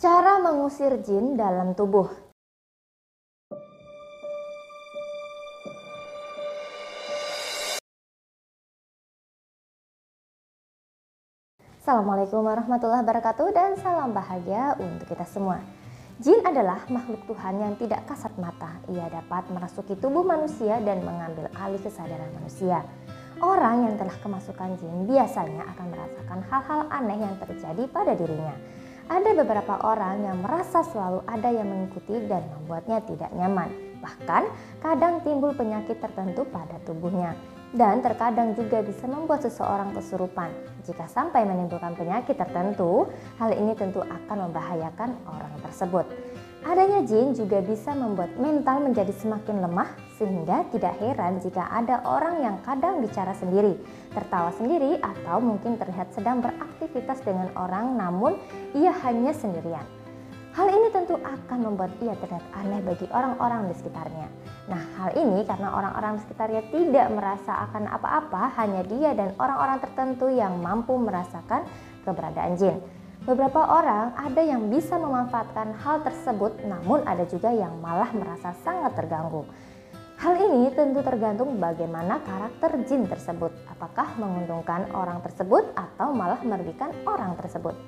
Cara mengusir jin dalam tubuh. Assalamualaikum warahmatullahi wabarakatuh dan salam bahagia untuk kita semua. Jin adalah makhluk Tuhan yang tidak kasat mata. Ia dapat merasuki tubuh manusia dan mengambil alih kesadaran manusia. Orang yang telah kemasukan jin biasanya akan merasakan hal-hal aneh yang terjadi pada dirinya ada beberapa orang yang merasa selalu ada yang mengikuti dan membuatnya tidak nyaman. Bahkan kadang timbul penyakit tertentu pada tubuhnya dan terkadang juga bisa membuat seseorang kesurupan. Jika sampai menimbulkan penyakit tertentu, hal ini tentu akan membahayakan orang tersebut. Adanya jin juga bisa membuat mental menjadi semakin lemah sehingga tidak heran jika ada orang yang kadang bicara sendiri, tertawa sendiri atau mungkin terlihat sedang beraktivitas dengan orang namun ia hanya sendirian. Hal ini tentu akan membuat ia terlihat aneh bagi orang-orang di sekitarnya. Nah, hal ini karena orang-orang di sekitarnya tidak merasa akan apa-apa, hanya dia dan orang-orang tertentu yang mampu merasakan keberadaan jin. Beberapa orang ada yang bisa memanfaatkan hal tersebut, namun ada juga yang malah merasa sangat terganggu. Hal ini tentu tergantung bagaimana karakter jin tersebut, apakah menguntungkan orang tersebut atau malah merugikan orang tersebut.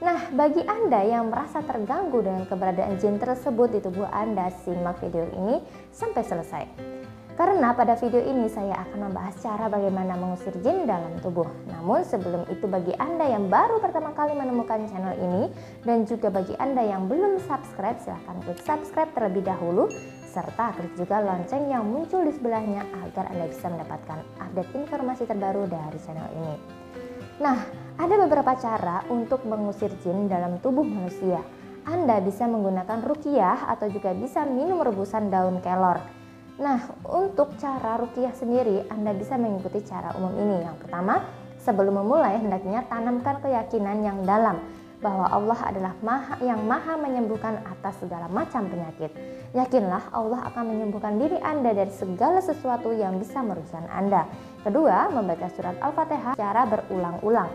Nah, bagi Anda yang merasa terganggu dengan keberadaan jin tersebut di tubuh Anda, simak video ini sampai selesai. Karena pada video ini saya akan membahas cara bagaimana mengusir jin dalam tubuh. Namun sebelum itu bagi Anda yang baru pertama kali menemukan channel ini dan juga bagi Anda yang belum subscribe silahkan klik subscribe terlebih dahulu serta klik juga lonceng yang muncul di sebelahnya agar Anda bisa mendapatkan update informasi terbaru dari channel ini. Nah, ada beberapa cara untuk mengusir jin dalam tubuh manusia. Anda bisa menggunakan rukiah atau juga bisa minum rebusan daun kelor. Nah, untuk cara rukiah sendiri, Anda bisa mengikuti cara umum ini. Yang pertama, sebelum memulai hendaknya tanamkan keyakinan yang dalam bahwa Allah adalah maha yang maha menyembuhkan atas segala macam penyakit. Yakinlah Allah akan menyembuhkan diri Anda dari segala sesuatu yang bisa merugikan Anda. Kedua, membaca surat Al-Fatihah secara berulang-ulang.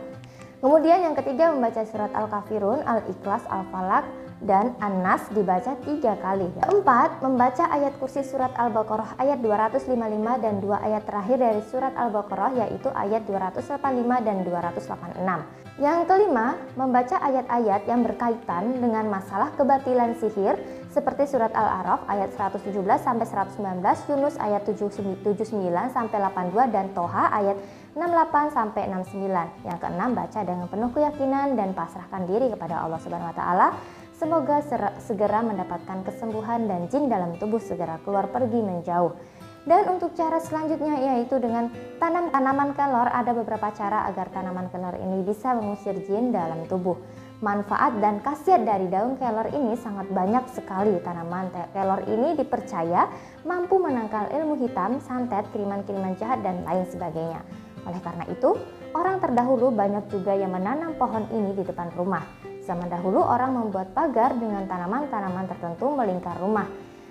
Kemudian yang ketiga membaca surat Al-Kafirun, Al-Ikhlas, Al-Falak, dan An-Nas dibaca tiga kali. Empat, membaca ayat kursi surat Al-Baqarah ayat 255 dan dua ayat terakhir dari surat Al-Baqarah yaitu ayat 285 dan 286. Yang kelima, membaca ayat-ayat yang berkaitan dengan masalah kebatilan sihir seperti surat Al-A'raf ayat 117 sampai 119, Yunus ayat 79 sampai 82 dan Toha ayat 68 sampai 69. Yang keenam, baca dengan penuh keyakinan dan pasrahkan diri kepada Allah Subhanahu wa taala Semoga segera mendapatkan kesembuhan dan jin dalam tubuh segera keluar pergi menjauh. Dan untuk cara selanjutnya yaitu dengan tanam tanaman kelor ada beberapa cara agar tanaman kelor ini bisa mengusir jin dalam tubuh. Manfaat dan khasiat dari daun kelor ini sangat banyak sekali. Tanaman kelor ini dipercaya mampu menangkal ilmu hitam, santet, kiriman-kiriman jahat dan lain sebagainya. Oleh karena itu, orang terdahulu banyak juga yang menanam pohon ini di depan rumah. Zaman dahulu orang membuat pagar dengan tanaman-tanaman tertentu melingkar rumah.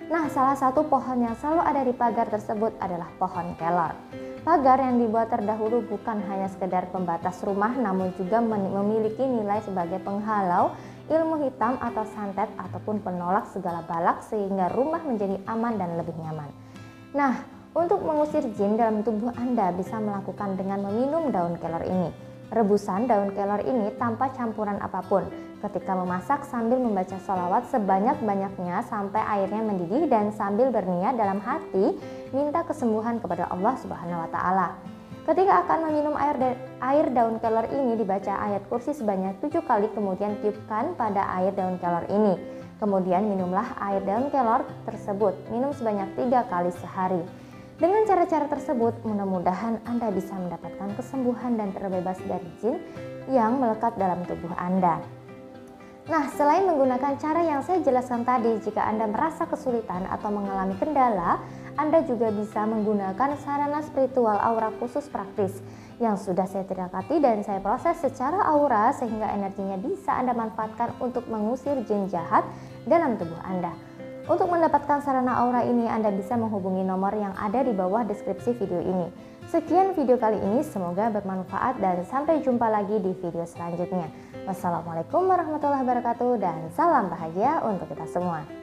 Nah, salah satu pohon yang selalu ada di pagar tersebut adalah pohon kelor. Pagar yang dibuat terdahulu bukan hanya sekedar pembatas rumah namun juga memiliki nilai sebagai penghalau ilmu hitam atau santet ataupun penolak segala balak sehingga rumah menjadi aman dan lebih nyaman. Nah, untuk mengusir jin dalam tubuh Anda bisa melakukan dengan meminum daun kelor ini. Rebusan daun kelor ini tanpa campuran apa pun. Ketika memasak sambil membaca sholawat sebanyak-banyaknya sampai airnya mendidih dan sambil berniat dalam hati minta kesembuhan kepada Allah Subhanahu wa taala. Ketika akan meminum air air daun kelor ini dibaca ayat kursi sebanyak tujuh kali kemudian tiupkan pada air daun kelor ini. Kemudian minumlah air daun kelor tersebut. Minum sebanyak tiga kali sehari. Dengan cara-cara tersebut, mudah-mudahan Anda bisa mendapatkan kesembuhan dan terbebas dari jin yang melekat dalam tubuh Anda. Nah, selain menggunakan cara yang saya jelaskan tadi, jika Anda merasa kesulitan atau mengalami kendala, Anda juga bisa menggunakan sarana spiritual aura khusus praktis yang sudah saya terangkati dan saya proses secara aura sehingga energinya bisa Anda manfaatkan untuk mengusir jin jahat dalam tubuh Anda. Untuk mendapatkan sarana aura ini, Anda bisa menghubungi nomor yang ada di bawah deskripsi video ini. Sekian video kali ini, semoga bermanfaat dan sampai jumpa lagi di video selanjutnya. Wassalamualaikum warahmatullahi wabarakatuh dan salam bahagia untuk kita semua.